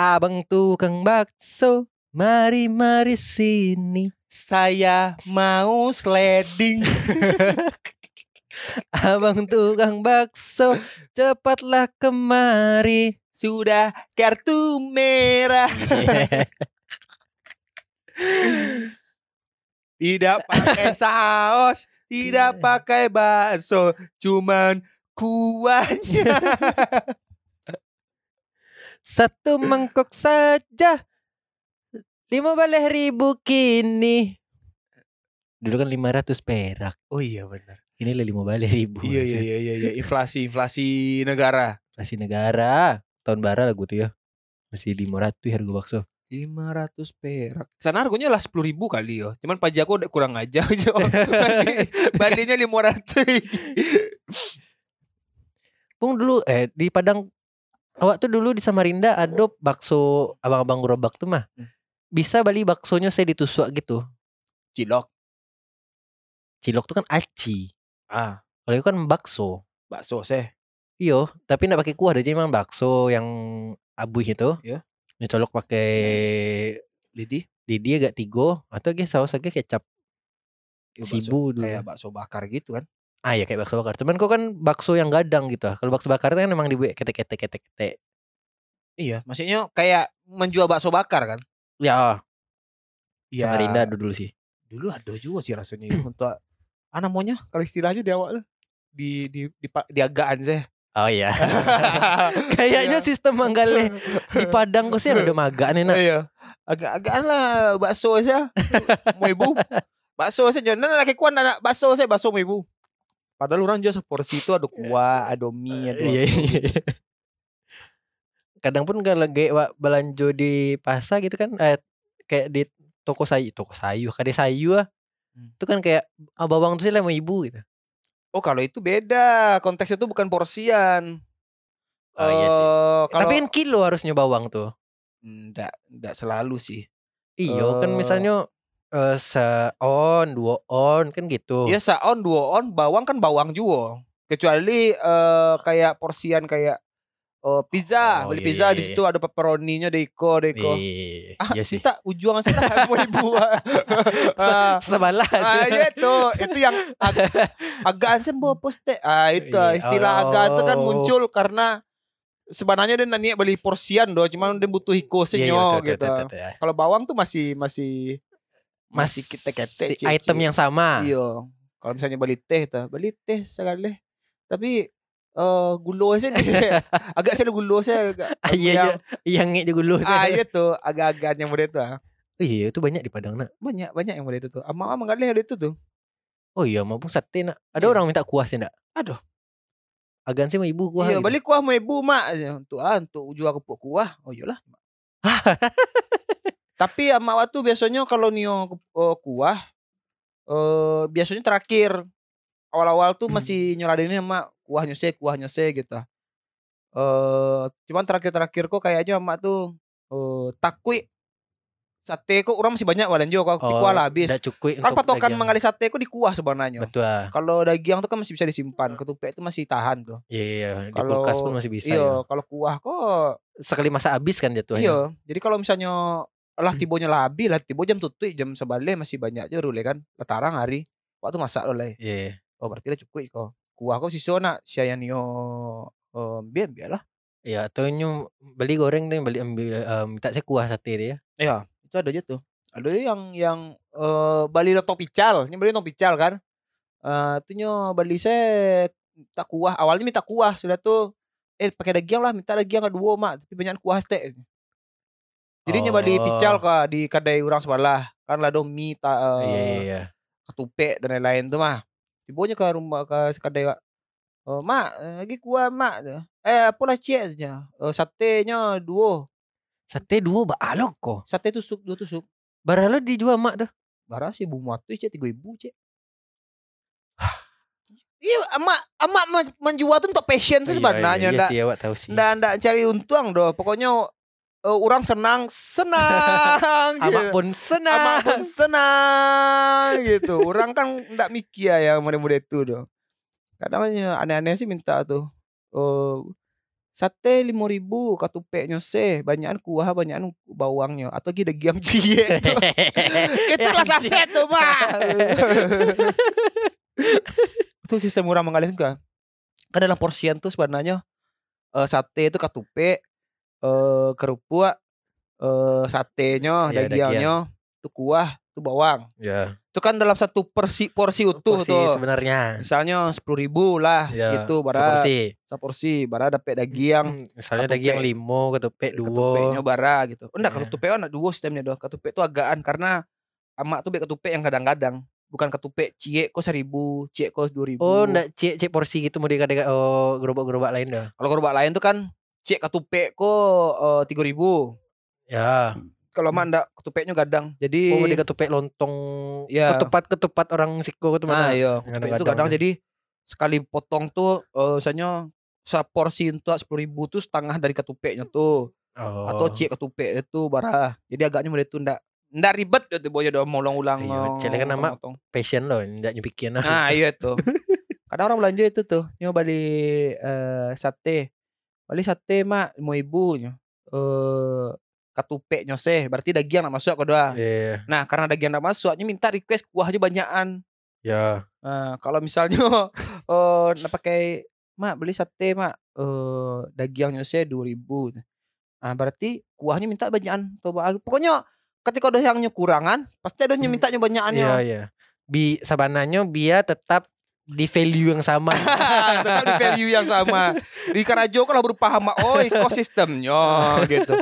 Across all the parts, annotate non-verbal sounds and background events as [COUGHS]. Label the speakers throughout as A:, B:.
A: Abang tukang bakso, mari mari sini.
B: Saya mau sliding. [LAUGHS]
A: Abang tukang bakso, cepatlah kemari.
B: Sudah kartu merah. [LAUGHS] Tidak pakai saus, tidak pakai bakso, cuman kuahnya. [LAUGHS]
A: Satu mangkok saja. Lima belas ribu kini. Dulu kan 500 perak.
B: Oh iya benar.
A: Ini lah lima belas ribu.
B: Iya iya iya iya iya. inflasi inflasi negara.
A: Masih negara. Tahun bara lagu tuh ya. Masih 500 harga bakso.
B: 500 perak. Sana harganya lah 10 ribu kali yo. Cuman pajakku udah kurang aja. [LAUGHS] Bali- Balinya 500.
A: Bung dulu eh di Padang awak tuh dulu di Samarinda ada bakso abang-abang gerobak tuh mah.
B: Hmm.
A: Bisa bali baksonya saya ditusuk gitu.
B: Cilok.
A: Cilok tuh kan aci.
B: Ah,
A: Kalau itu kan bakso.
B: bakso seh.
A: Iyo, tapi nggak pakai kuah aja emang bakso yang abuh itu.
B: Iya.
A: Dicolok pakai
B: Lidi.
A: lidi agak tigo atau ge saus agak kecap
B: Ya, bakso-
A: sibu dulu.
B: Kayak bakso bakar gitu kan.
A: Ah ya kayak bakso bakar. Cuman kok kan bakso yang gadang gitu. ah. Kalau bakso bakar itu kan emang dibuat ketek-ketek ketek-ketek.
B: Iya, maksudnya kayak menjual bakso bakar kan.
A: Ya,
B: Iya.
A: Samarinda ada dulu sih.
B: Dulu ada juga sih rasanya itu untuk ah namanya kalau istilahnya di awal di di di, pa- di agaan saya.
A: Oh iya. [LAUGHS] Kayaknya sistem manggalnya di Padang kok sih ada maga nih nak.
B: Iya. Agak-agaan lah bakso saya. Mau ibu. [LAUGHS] Bakso saya jangan laki kuan anak bakso saya bakso mau ibu. Padahal orang jual seporsi itu ada kuah, ada mie, ada
A: Iya. iya. Kadang pun kalau lagi belanja di pasar gitu kan eh, kayak di toko sayur, toko sayur, kade sayur ah.
B: Hmm.
A: Itu kan kayak ah, bawang tuh sih lah sama ibu gitu.
B: Oh kalau itu beda, konteksnya itu bukan porsian.
A: Oh, iya sih.
B: Eh, kalau
A: Tapi kan kilo harusnya bawang tuh.
B: enggak enggak selalu sih.
A: Iyo kan
B: Eh.
A: misalnya eh seon, dua on kan gitu.
B: Ya saon dua on bawang kan bawang juga. Kecuali eh kayak porsian kayak eh, pizza,
A: Oh,
B: beli
A: iya,
B: pizza
A: iya,
B: di
A: iya.
B: situ ada pepperoni-nya deko deko.
A: Iya,
B: Ah,
A: iya sih.
B: kita ujung sih mau [LAUGHS] ibu. ah,
A: Sebalah.
B: ah, iya tuh, itu yang ag agaan sembuh poste. Ah, itu
A: Iya.
B: istilah agaan itu kan
A: Oh.
B: muncul karena sebenarnya dia nanya beli porsian doh, cuman dia butuh
A: Iya, iya,
B: hikosenyo
A: betul, betul,
B: gitu.
A: betul.
B: Kalau bawang tuh masih masih
A: Masih
B: ketek-ketek,
A: si item yang sama.
B: Iya. Kalau misalnya beli teh tuh, beli teh sekali. Tapi eh gulo [LAUGHS] sih agak saya gulo saya agak
A: Ah, iya, iya. Yang itu dulu.
B: ah iya tuh agak-agak yang model tuh ah.
A: Iya, itu banyak di Padang nak.
B: banyak banyak yang model itu tuh ama ama nggak ada itu tuh
A: Oh iya, maupun sate nak. Ada
B: Iya.
A: orang minta kuah sih nak.
B: Aduh.
A: Agan sih mau ibu kuah.
B: iya
A: gitu.
B: balik kuah mau ibu mak untuk ah untuk jual kepuk kuah oh iyalah [LAUGHS] tapi ama waktu biasanya kalau nio eh, kuah eh biasanya terakhir awal-awal tuh masih nyoladenin sama kuahnya saya kuahnya saya gitu eh cuman terakhir-terakhir kok kayaknya emak tuh eh takui sate kok orang masih banyak walanjo kok di kuah lah habis kan patokan
A: daging.
B: mengali sate kok di kuah sebenarnya
A: Betul.
B: kalau daging tuh kan masih bisa disimpan ketupat itu masih tahan tuh
A: Iya, iya, iya. Di kulkas pun masih bisa.
B: iya
A: ya.
B: kalau kuah kok
A: Sekali masa habis kan jatuhnya.
B: iya jadi kalau misalnya lah tibonya labi lah tibo jam tutup jam sebalik masih banyak aja rule kan. Letarang hari. Waktu masak lo lah
A: Iya.
B: oh berarti lah cukup kok kuah kok sisa nak siaya nio eh biar biar lah.
A: Iya, atau nyu beli goreng tuh beli ambil eh, minta saya kuah sate dia.
B: iya itu ada aja tuh ada yang yang eh bali tong pical. Ini bali tong pical kan? Eh itu nyo bali saya minta kuah. Awalnya minta kuah sudah tuh eh pakai daging lah minta daging kedua mak. Tapi banyak kuah teh jadi oh. bali
A: Oh.
B: pical kah di kedai orang sebelah kan lah dong mie ta, eh,
A: Iya, iya, iya.
B: ketupat dan lain-lain tuh mah tibonya ke rumah ke kedai kak oh, mak eh, lagi kuah mak eh apa lah cik eh, satenya dua
A: Sate dua balok kok.
B: sate tusuk dua tusuk
A: Baralo dijual mak dah.
B: Gara sih bu matu cek tiga ibu cek. Iya, emak emak men- menjual tuh untuk passion tuh sebenarnya.
A: Iya, iya,
B: ndak
A: sih awak tahu sih.
B: ndak ndak cari untung doh. Pokoknya eh, orang senang senang. [LAUGHS] Gitu.
A: pun senang.
B: Amak pun senang gitu. Orang kan ndak mikir ya muda-muda itu doh. Kadang aneh-aneh sih minta tuh. Oh, Sate lima ribu katupeknya se banyakan kuah banyakan bawangnya atau gede giam [LAUGHS] cie itu [LAUGHS] itulah saset tuh mah itu sistem orang mengalir kan kan dalam porsian tuh sebenarnya eh, sate itu katupe eh kerupuk eh satenya
A: Iya,
B: dagingnya itu kuah itu bawang.
A: Ya
B: itu kan dalam satu porsi porsi utuh
A: porsi
B: tuh.
A: sebenarnya.
B: Misalnya sepuluh ribu lah
A: ya
B: segitu bara
A: seporsi
B: seporsi bara dapet daging
A: Hmm, misalnya
B: ketupe.
A: daging limo ketupek
B: ketupeknya
A: dua
B: bara gitu. Enggak
A: Ya.
B: ketupe anak dua sistemnya doh. Ketupe itu agaan karena emak tuh bek ketupe yang kadang-kadang. Bukan ketupe cie kok seribu cie kok dua ribu.
A: Oh ndak cek cek porsi gitu mau dikata oh gerobak-gerobak lain dah
B: kalau gerobak lain tuh kan cie ketupe kok tiga ribu.
A: Ya.
B: Kalau emak ndak ketupeknya gadang. Jadi
A: oh mau diketupek lontong.
B: Ya.
A: ketupat ketupat orang siko itu
B: nah
A: mana?
B: iya. Ketupe itu kadang
A: ya.
B: jadi sekali potong tuh eh, misalnya seporsi untuk sepuluh ribu tuh setengah dari ketupeknya tuh.
A: Oh.
B: atau cie ketupe itu bara jadi agaknya mulai itu ndak ndak ribet gitu boyo udah mau ulang-ulang
A: Iya, cele kan nama passion loh ndak nyepikin
B: nah iya tuh. [LAUGHS] Kadang orang belanja itu tuh nyoba di eh, sate beli sate mak mau ibunya eh katupe nyose berarti daging nak masuk kedua
A: Iya,
B: nah karena daging nak masuk nya minta request kuah aja banyakan
A: ya
B: Nah, kalau misalnya [LAUGHS] eh nak pakai mak beli sate mak eh dagingnya saya dua ribu. Nah, berarti kuahnya minta banyakan. Coba pokoknya ketika ada yang kurangan, pasti ada yang mintanya banyakannya.
A: iya iya bi sabananya biar tetap di value yang sama [LAUGHS]
B: Tetap di value yang sama. Di Karajo kalau berupa hama oh ekosistemnya gitu.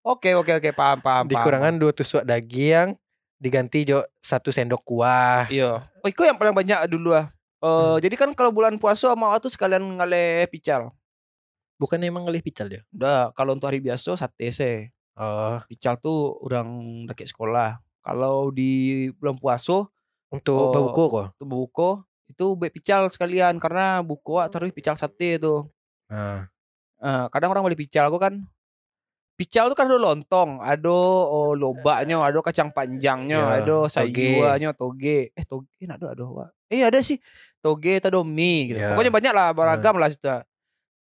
B: Oke oke oke paham paham. paham.
A: dikurangan dua tusuk daging diganti jo satu sendok kuah
B: Iya. Oh, itu yang paling banyak dulu ah. Eh, jadi kan kalau bulan puasa mau tuh sekalian ngale pical.
A: bukan emang ngelih pical dia
B: Udah, kalau untuk hari biasa sate sih.
A: oh
B: Pical tuh orang deket sekolah. Kalau di bulan puasa
A: untuk
B: Oh.
A: buku kok
B: itu buko itu be pical sekalian karena buko terus pical sate itu.
A: nah
B: Eh, kadang orang beli pical aku kan pical tuh kan ada lontong, ada oh, lobaknya, ada kacang panjangnya,
A: Ya,
B: ada
A: toge.
B: sayurannya, toge. Eh toge ada ada Wak. Eh ada sih toge atau mie gitu.
A: Ya.
B: Pokoknya banyak lah beragam lah situ.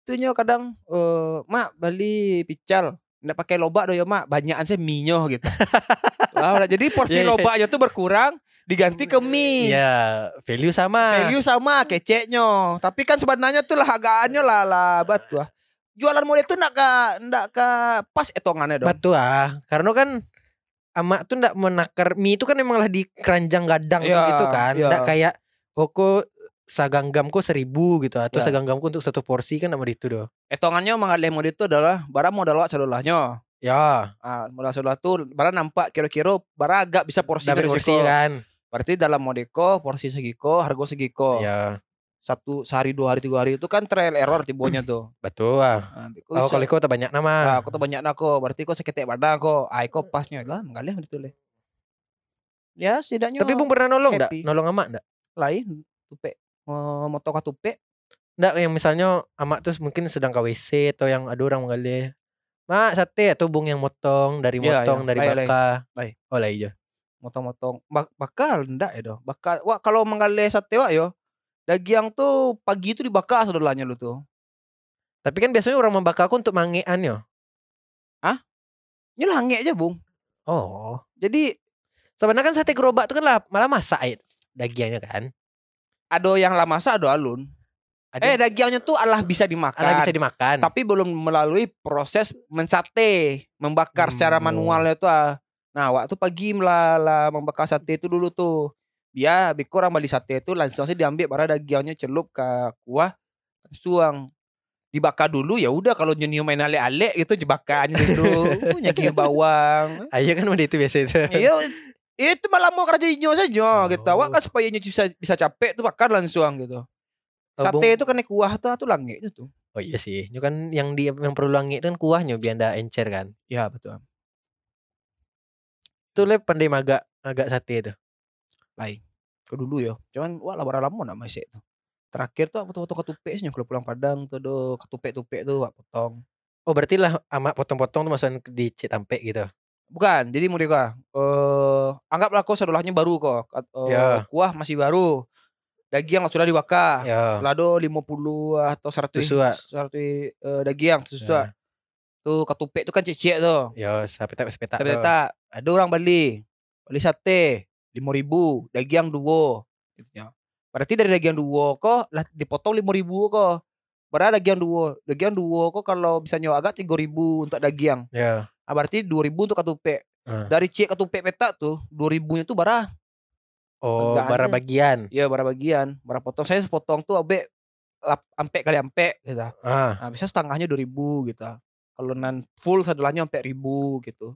B: Itu kadang eh mak beli pical nggak pakai lobak do ya mak banyakan sih mie gitu. [LAUGHS] Wah, udah. jadi porsi
A: Ya, ya.
B: lobaknya tuh berkurang diganti ke mie.
A: ya value sama
B: Value sama keceknya. Tapi kan sebenarnya tuh lah harganya lah lah batu ah. Jualan model tuh ndak ka ndak ka pas etongannya dong.
A: Betul ah, karena kan amak tuh ndak menakar mie itu kan emang lah di keranjang gadang
B: Iya,
A: gitu kan,
B: iya.
A: ndak kayak oh kok saganggamku seribu gitu atau
B: Ya.
A: saganggamku untuk satu porsi kan sama itu doh.
B: Etongannya mengalih model itu adalah barang modal celulahnya.
A: Ya,
B: Ah, modal celulah tuh barang nampak kira-kira barang agak bisa porsi dari
A: porsi kan.
B: Berarti dalam modeko porsi segiko, harga segiko.
A: Ya,
B: Satu sehari dua hari tiga hari itu kan trial error tibonya tuh.
A: betul ah.
B: Nah,
A: Oh, kalau kau banyak
B: Nah,
A: nama.
B: aku tuh banyak nako, berarti kok seketek badan kok. Ah, pasnya lah, mengalih gitu le. Ya, setidaknya
A: Tapi Bung pernah nolong
B: happy.
A: Nolong amak ndak?
B: lain tupe mau motong tupe
A: Ndak yang misalnya amak tuh mungkin sedang ke WC atau yang ada orang mengalih. Mak sate atau bung yang motong dari
B: Iya,
A: motong
B: iya.
A: dari
B: Lai, lai.
A: baka.
B: Lai.
A: Oh lah iya.
B: Motong-motong Bak- bakal ndak ya doh bakal wah kalau mengalih sate wak yo daging tuh pagi itu dibakar saudaranya lu tuh
A: Tapi kan biasanya orang membakar aku untuk mangean yo.
B: nyelange aja bung
A: Oh.
B: jadi
A: Sebenarnya kan sate gerobak itu kan lah, malah masak ya, dagingnya kan.
B: ada yang lah masak ada alun eh
A: Ada
B: dagingnya tuh alah bisa dimakan
A: Ala bisa dimakan.
B: tapi belum melalui proses mensate membakar
A: Hmm,
B: secara manualnya tuh ah. Nah waktu pagi lah membakar sate itu dulu tuh biar biko orang beli sate itu langsung sih diambil para dagingnya celup ke kuah suang dibakar dulu ya udah kalau nyenyium main ale-ale itu jebakannya dulu nyaki bawang
A: Ayo [LAUGHS] kan udah itu biasa itu.
B: iya itu malah mau kerja inyo saja gitu
A: Oh.
B: awak kan supaya bisa bisa capek tuh bakar langsung gitu sate itu kan kuah tuh tuh langit itu tuh
A: Oh iya sih. Itu kan yang di yang perlu langit itu kan kuahnya biar encer kan.
B: ya betul
A: Itu le pandai magak agak sate itu.
B: ke dulu ya cuman wah lah lama nak masih itu terakhir tuh aku potong sih kalau pulang padang tuh do ketupek tupek tuh wak potong
A: Oh berarti lah amak potong-potong tuh masukin di citampe gitu.
B: bukan jadi mereka eh anggaplah kau sekolahnya baru kok Kat- eh,
A: Ya.
B: kuah masih baru Daging sudah dibakar.
A: Ya.
B: Lado 50 atau 100
A: Tusua.
B: 100 eh, daging terus tuh. Tuh ketupek tuh kan cicik tuh.
A: Ya, sepeta sepeta.
B: Tapi tak ada orang beli. Beli sate 5000, daging dua. Gitu ya. Berarti dari daging dua kok lah dipotong 5000 kok. Berarti daging dua. Daging dua kok kalau bisa nyawa agak 3000 untuk daging.
A: Ya.
B: Ah, berarti 2000 untuk ketupek.
A: Ah.
B: Dari cik ketupek petak tuh 2000-nya tuh barah.
A: Oh,
B: Enggak
A: bara bagian.
B: Iya barah bagian. Barah potong saya sepotong tuh abe lap, ampe kali ampe gitu.
A: Ah,
B: Nah, bisa setengahnya 2000 gitu. Kalau nan full sedulahnya sampai 1000 gitu.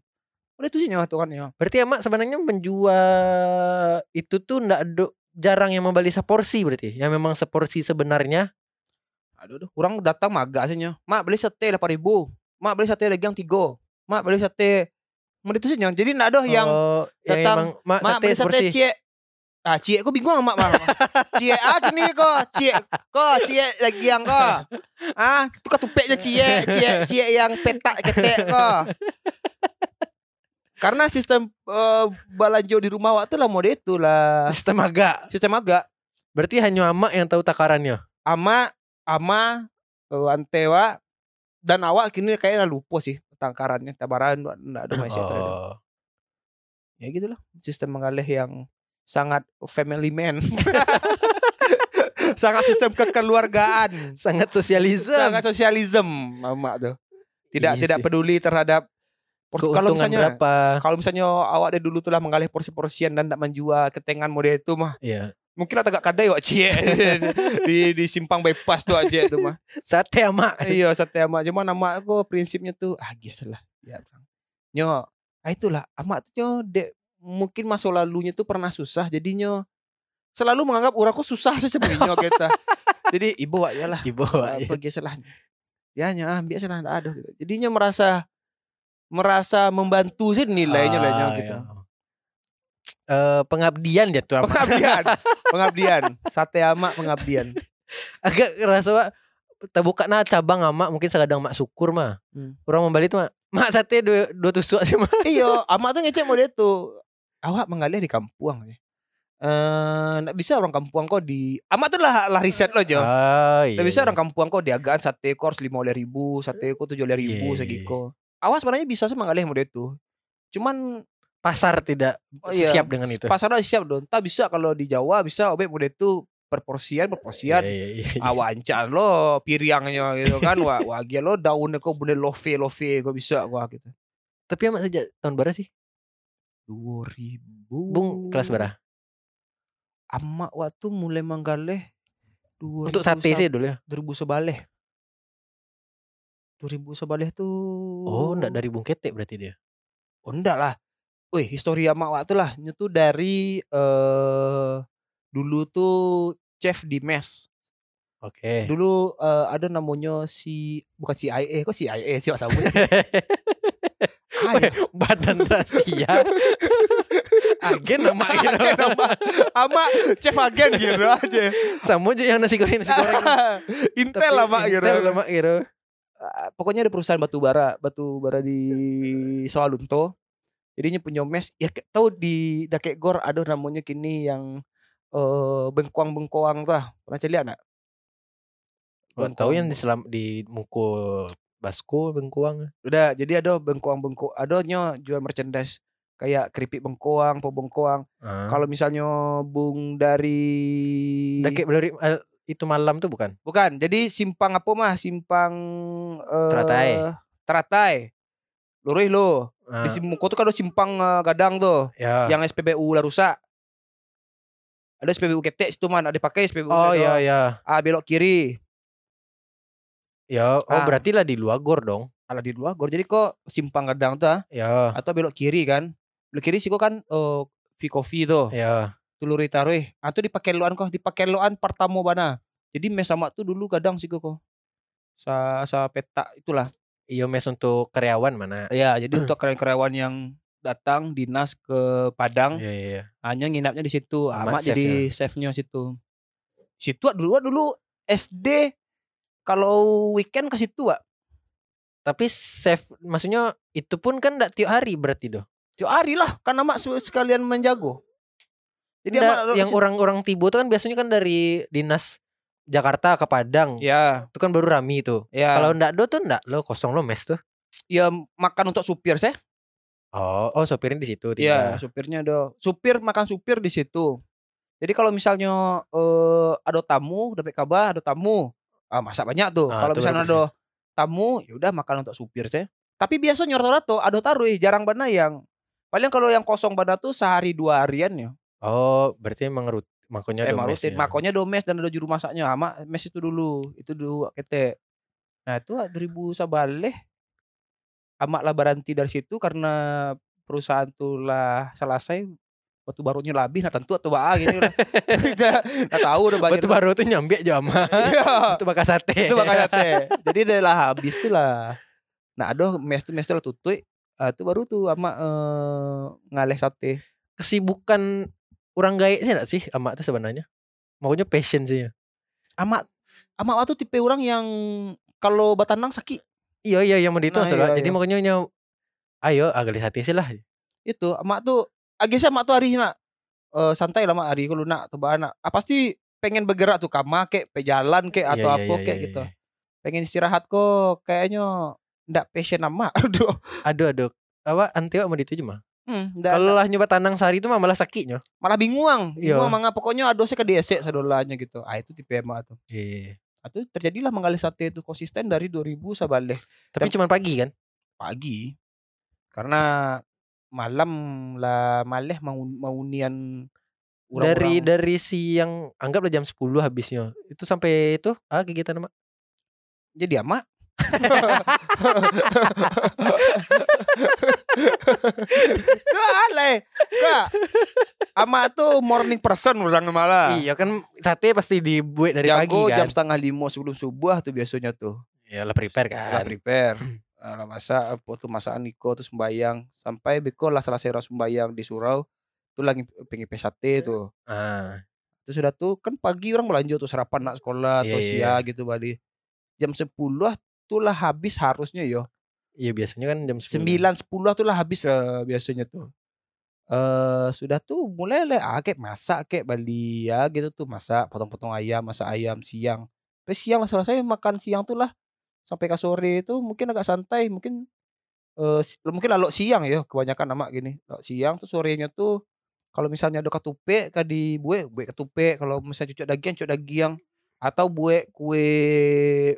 B: Udah itu sih nyawa tuannya.
A: berarti emak sebenarnya menjual itu tuh ndak ada jarang yang membeli seporsi berarti. Yang memang seporsi sebenarnya.
B: Aduh, aduh. Orang datang maga sih nyo. Mak beli sate 8000 Mak beli sate daging tiga. Mak beli sate Mau itu sih nyo. Jadi ndak ada yang
A: oh, yang
B: datang,
A: emang mak
B: mak
A: sate
B: beli sate cie. Ah, cie aku bingung sama mak cie ah gini kok, cie kok cie daging kok. Ah, itu ketupeknya cie, cie cie yang petak ketek kok. Karena sistem eh, balanjo di rumah waktu lah mode itu lah.
A: Sistem agak.
B: Sistem agak
A: Berarti hanya emak yang tahu takarannya.
B: ama ama eh, antewa dan awak kini kayaknya lupa sih tangkarannya tabaran enggak ada masih ada.
A: Oh.
B: Ya gitulah sistem mengalih yang sangat family man. [LAUGHS] [LAUGHS] sangat sistem kekeluargaan.
A: Sangat sosialisme.
B: sangat sosialism mama tuh. Tidak
A: Iya
B: tidak
A: sih.
B: peduli terhadap porsi kalau misalnya
A: berapa?
B: kalau misalnya awak dari dulu telah mengalih porsi-porsian dan tidak menjual ketengan model itu mah
A: Iya.
B: mungkin agak kadai wak cie [LAUGHS] di di simpang bypass tuh aja itu mah
A: Sate emak.
B: iya sate amak cuma nama aku prinsipnya tuh ah biasalah ya Bang. nyo ah itulah amak tuh nyo dek mungkin masa lalunya tuh pernah susah jadinya selalu menganggap urangku susah saja sebenarnya kita jadi ibu wak ya lah
A: Ibu Wak,
B: apa biasalah ya nya ah biasalah ada gitu jadinya merasa merasa membantu sih nilainya lah
A: Ah,
B: gitu
A: iya. Eh, pengabdian ya tuh
B: pengabdian [LAUGHS] pengabdian sate amak pengabdian
A: agak ngerasa Wak, kita buka nah cabang emak mungkin sekadang mak syukur mah.
B: Hmm.
A: Orang membeli tuh mak, mak sate dua, dua tusuk sih mah.
B: Iya, amak tuh ngecek model tuh. Awak mengalir di kampung ya. Eh, bisa orang kampung kok di amak tuh lah, lah riset lo jo.
A: Ah, iya.
B: Bisa
A: iya.
B: orang kampung kok di agaan sate kor lima ribu, sate kok tujuh ribu,
A: Iya, iya,
B: segiko. Awak sebenarnya bisa sih mengalih model itu. Cuman
A: pasar tidak
B: oh iya,
A: siap dengan itu.
B: Pasarnya siap dong. Tak bisa kalau di Jawa bisa obek model itu perporsian perporsian.
A: Iya, iya, iya.
B: Awancan lo piriangnya gitu kan wah wah gila lo daunnya kok bener love love kok bisa gua gitu.
A: Tapi emak sejak tahun berapa sih?
B: 2000
A: Bung kelas berapa?
B: Amak waktu mulai menggaleh 2000
A: Untuk sate sih dulu ya.
B: 2000 sebaleh. 2000 sebaleh tuh
A: Oh, enggak dari Bung Ketek berarti dia.
B: Oh enggak lah. Wih, histori amak waktu lah. Itu dari eh dulu tuh chef di mes.
A: Oke.
B: Dulu eh, ada namanya si bukan si IA, kok si IA sih Wak [LAUGHS] Samu
A: Badan rahasia. Agen nama gitu.
B: Amak chef agen gitu aja.
A: Sama juga yang nasi goreng nasi goreng. [LAUGHS]
B: Intel lah mak gitu.
A: Intel lah mak gitu.
B: Ah, pokoknya ada perusahaan batu bara, batu bara di Sawalunto. Jadinya punya mes. Ya tahu di Dakek Gor ada namanya kini yang eh bengkoang-bengkoang tuh. lah. Pernah celiak enggak?
A: Oh, tahu yang di selam di Muko Basko Bengkuang.
B: Udah, jadi ada bengkoang-bengkoang, ada nyo jual merchandise kayak keripik bengkoang, po bengkoang.
A: Ah.
B: Kalau misalnya Bung dari
A: Udah kayak beleri eh, itu malam tuh bukan?
B: Bukan, jadi simpang apa mah? Simpang eh
A: Teratai.
B: Teratai. Lurih lo.
A: Ah,
B: Di Simuko tuh kan ada simpang eh, gadang tuh,
A: ya.
B: yang SPBU lah rusak. Ada SPBU ketek situ man, ada dipakai SPBU.
A: Oh
B: tuh.
A: ya ya.
B: Ah belok kiri.
A: Ya, oh
B: Ah.
A: berarti lah di luar gor dong.
B: Alah di luar gor. Jadi kok simpang gadang tuh ah,
A: Ya,
B: atau belok kiri kan? Belok kiri sih kok kan eh V Coffee tuh.
A: ya.
B: Tuluri taruh. Atau dipakai loan kok, dipakai loan pertama bana. Jadi mes sama tuh dulu gadang sih kok. Sa sa peta itulah.
A: Iya mes untuk karyawan mana?
B: Ya, jadi untuk karyawan-karyawan yang datang dinas ke Padang
A: Iya iya. iya.
B: hanya nginapnya di situ.
A: Sama
B: Amat jadi chefnya situ. Situ dulu dulu SD kalau weekend ke situ, Wak.
A: Tapi chef maksudnya itu pun kan enggak tiap hari berarti doh.
B: Tiap hari lah amak su- sekalian menjago. Jadi
A: Nggak, yang orang-orang Tibo tuh kan biasanya kan dari dinas Jakarta ke Padang.
B: ya,
A: Itu kan baru rami tuh.
B: ya.
A: Kalau ndak do tuh ndak lo kosong lo mes tuh.
B: ya makan untuk supir saya.
A: Oh, oh sopirnya di situ
B: Iya, supirnya ada. Supir makan supir di situ. Jadi kalau misalnya eh ada tamu, dapat kabar ada tamu. Ah, masak banyak tuh.
A: Ah,
B: kalau misalnya ada tamu, ya udah makan untuk supir saya. Tapi biasanya rata-rata ada taruh jarang bana yang paling kalau yang kosong bana tuh sehari dua harian ya.
A: Oh, berarti emang rut makanya
B: Emang
A: domes
B: rutin.
A: ya.
B: Makonya do mes dan ada juru masaknya. Ama mes itu dulu. Itu dulu kete. Nah itu 2000 sabaleh. Amak lah berhenti dari situ karena perusahaan tuh lah selesai. Waktu barunya labih nah tentu atau baa gini udah. [LAUGHS] [LAUGHS] Nggak tahu udah banyak.
A: Batu baru tuh nyambi aja ama. [LAUGHS]
B: Iya.
A: itu bakal sate.
B: itu makanya teh. Jadi udah lah habis tuh lah. Nah aduh mes tuh mes tuh lah tutui. Ah, itu baru tuh ama eh, ngaleh sate.
A: Kesibukan orang gaek sih enggak sih ama tuh sebenarnya? Makanya passion sih. ya.
B: Ama ama waktu tipe orang yang kalau batanang sakit
A: Iya iya yang mau itu
B: Nah,
A: masalah.
B: iya,
A: Jadi
B: iya.
A: makanya nya ayo agak hati sih lah.
B: itu emak tuh agisnya emak tuh hari nak eh, santai lah mak hari kalau nak tuh anak ah, pasti pengen bergerak tuh kama kek pejalan kek atau
A: Iya, iya,
B: apa
A: iya,
B: kek
A: iya,
B: gitu
A: iya.
B: pengen istirahat kok kayaknya ndak passion emak [LAUGHS] aduh
A: Aduh aduh. Apa anti mau itu mah.
B: hmm,
A: Kalau lah nyoba tanang sehari itu mah malah sakitnya.
B: malah bingung
A: Iya.
B: bingung manga pokoknya adosnya ke DC sadolanya gitu ah itu tipe emak tuh
A: Iya.
B: itu terjadilah mengalir sate itu konsisten dari 2000 sabaleh
A: Tapi cuma pagi kan?
B: pagi karena malam lah maleh mau maunian
A: Dari dari siang anggaplah jam 10 habisnya. Itu sampai itu ah kegiatan mak.
B: jadi ama ale [LAUGHS] Gak Ama tuh morning person orang malah
A: Iya kan sate pasti dibuat dari pagi kan.
B: jam setengah lima sebelum subuh tuh biasanya tuh
A: Ya lah prepare kan.
B: prepare Lah masak apa tuh masakan Niko tuh sembayang Sampai beko lah selesai orang sembayang di surau Tuh lagi pengen sate tuh.
A: Ah,
B: Terus sudah tuh kan pagi orang belanja tuh sarapan nak sekolah atau
A: Iya, iya,
B: siang gitu balik Jam 10 tuh lah habis harusnya yo.
A: Iya biasanya kan jam 10.
B: sembilan sepuluh tuh lah habis eh, biasanya tuh. Eh sudah tuh mulai lah ah, kayak masak kayak Bali ya gitu tuh masak potong-potong ayam masak ayam siang. Tapi siang lah selesai makan siang tuh lah sampai ke sore itu mungkin agak santai mungkin si- mungkin lalu siang ya kebanyakan nama gini lalu siang tuh sorenya tuh kalau misalnya ada ketupe ke di bue bue ketupe kalau misalnya cucuk daging cucuk daging atau bue kue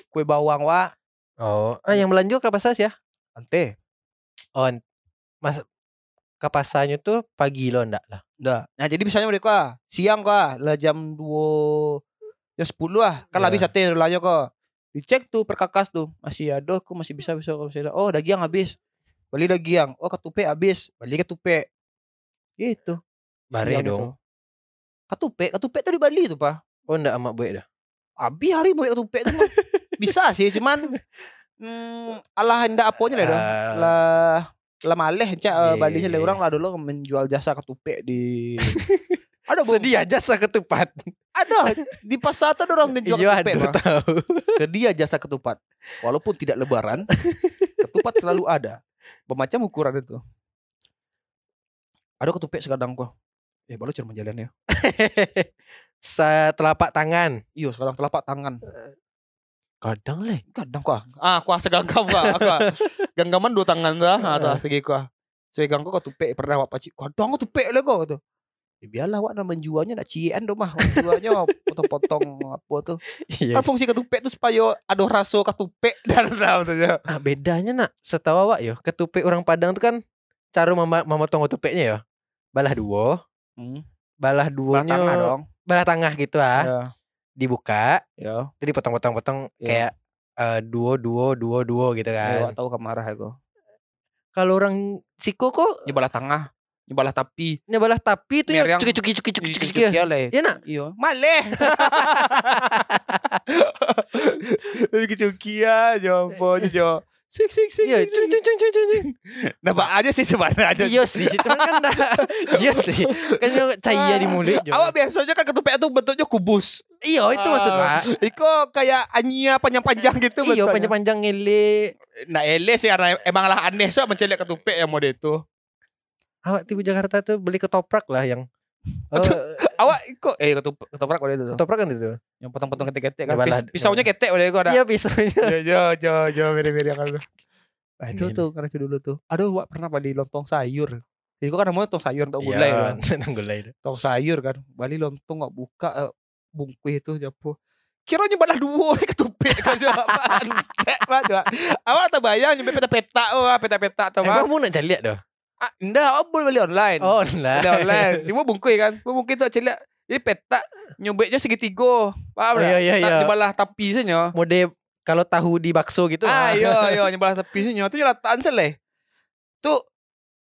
B: kue bawang wa
A: Oh, ah yang belanja kapasan ya?
B: ante
A: Oh, an- mas kapasannya tuh pagi lo ndak lah.
B: Dah. Nah jadi misalnya mereka siang kah lah jam 2 jam 10 lah kan
A: Ya.
B: habis sate lah kok. Dicek tuh perkakas tuh masih ada kok masih bisa bisa masih ada. Oh daging habis. Beli daging. Oh ketupe habis. Beli ketupe. Gitu.
A: Bare dong.
B: Ketupe, ketupe tuh di Bali tuh, Pak.
A: Oh ndak amak buat dah.
B: Abi hari mau ketupe tuh bisa sih cuman hmm, alah hendak aponya lah dah.
A: Ah,
B: Lah lah maleh cak
A: Iya,
B: Bali
A: iya,
B: sih
A: iya.
B: orang lah dulu menjual jasa ketupe di [LAUGHS] ada Bu.
A: Sedia jasa ketupat.
B: Ada di pasar tuh orang menjual
A: Iya,
B: ketupat.
A: aduh tahu. [LAUGHS]
B: Sedia jasa ketupat. Walaupun tidak lebaran, ketupat selalu ada. Bermacam ukuran itu. Ada ketupat sekarang kok. Eh, baru cuma jalan ya. [LAUGHS]
A: Sa telapak tangan.
B: Iyo, sekarang telapak tangan.
A: Kadang leh.
B: Kadang kok. Ah, kok seganggam kok. Ganggaman dua tangan dah. Ah, [LAUGHS] segi kok. Segang kok ketupat pernah wak pacik. Kadang ketupat lah kok tuh. Ya biarlah wak nama menjualnya nak cien dong mah. Jualnya potong-potong apa tuh.
A: Iya.
B: Kan fungsi ketupat tuh supaya ada rasa ketupat dan saja.
A: Ah, bedanya nak setahu awak yo, ketupat orang Padang tuh kan cara mama memotong ketupatnya ya. Balah dua,
B: Hmm.
A: balah
B: Belah
A: duanya
B: tengah dong.
A: balah tengah gitu ah.
B: Ya.
A: Dibuka,
B: Ya.
A: jadi potong-potong-potong
B: Iya.
A: kayak eh, duo duo duo duo gitu
B: Ya,
A: kan.
B: tahu kamarah aku.
A: Kalau orang siko kok
B: Nyebalah tengah, nyebalah tapi.
A: nyebalah tapi itu ya cuki cuki cuki cuki cuki cuki. ya.
B: le.
A: Iya nak.
B: Iya, maleh. [LAUGHS] Cuki ya, jopo jo. Sik sik sik.
A: Iya, cuki cuki cuki cuki.
B: Nampak aja sih sebenarnya.
A: Iya sih, cuman kan dah. [LAUGHS] Iya sih. Kan yo cahaya di mulut. [LAUGHS]
B: Awak biasanya kan ketupat itu bentuknya kubus.
A: Iya, itu maksud
B: Ah. Iko kayak anya panjang-panjang gitu
A: Iya,
B: bentuknya.
A: panjang-panjang ngele.
B: Nah, ele sih karena emang lah aneh so mencelek ketupat yang mode itu.
A: Awak tiba Jakarta tuh beli ketoprak lah yang [LAUGHS] Oh,
B: Awak kok eh ketoprak ketoprak pada itu tuh.
A: ketoprak kan itu.
B: Yang potong-potong ketek-ketek kan.
A: Balah-
B: Pis- pisaunya ketek pada itu ada.
A: Iya pisaunya.
B: Ya ya ya ya beda-beda kan. Nah, itu tuh karena itu dulu tuh. Aduh, wak pernah di lontong sayur. Jadi kok kan namanya lontong sayur untuk gulai kan. [LAUGHS]
A: Iya, gulai.
B: Lontong sayur kan. Bali lontong nggak buka eh, bungkus itu nyapu. Kira nyebalah dua [LAUGHS] ketupik kan apaan. Kayak Awak tak bayang nyampe peta-peta oh peta-peta atau apa.
A: Emang mau nak lihat dah?
B: Ah, enggak, awak boleh beli online.
A: Oh,
B: Beli
A: lah.
B: online. Dia mau bungkus kan. Mau bungkus tu celik. Jadi peta nyobeknya segitiga. Paham
A: Oh, iya, iya,
B: Tak
A: iya.
B: nyebalah tapi saja.
A: Mode kalau tahu di bakso gitu.
B: Ah,
A: ah.
B: iya, iya, [LAUGHS] nyebalah tepi sini. Tu jelataan seleh. Tu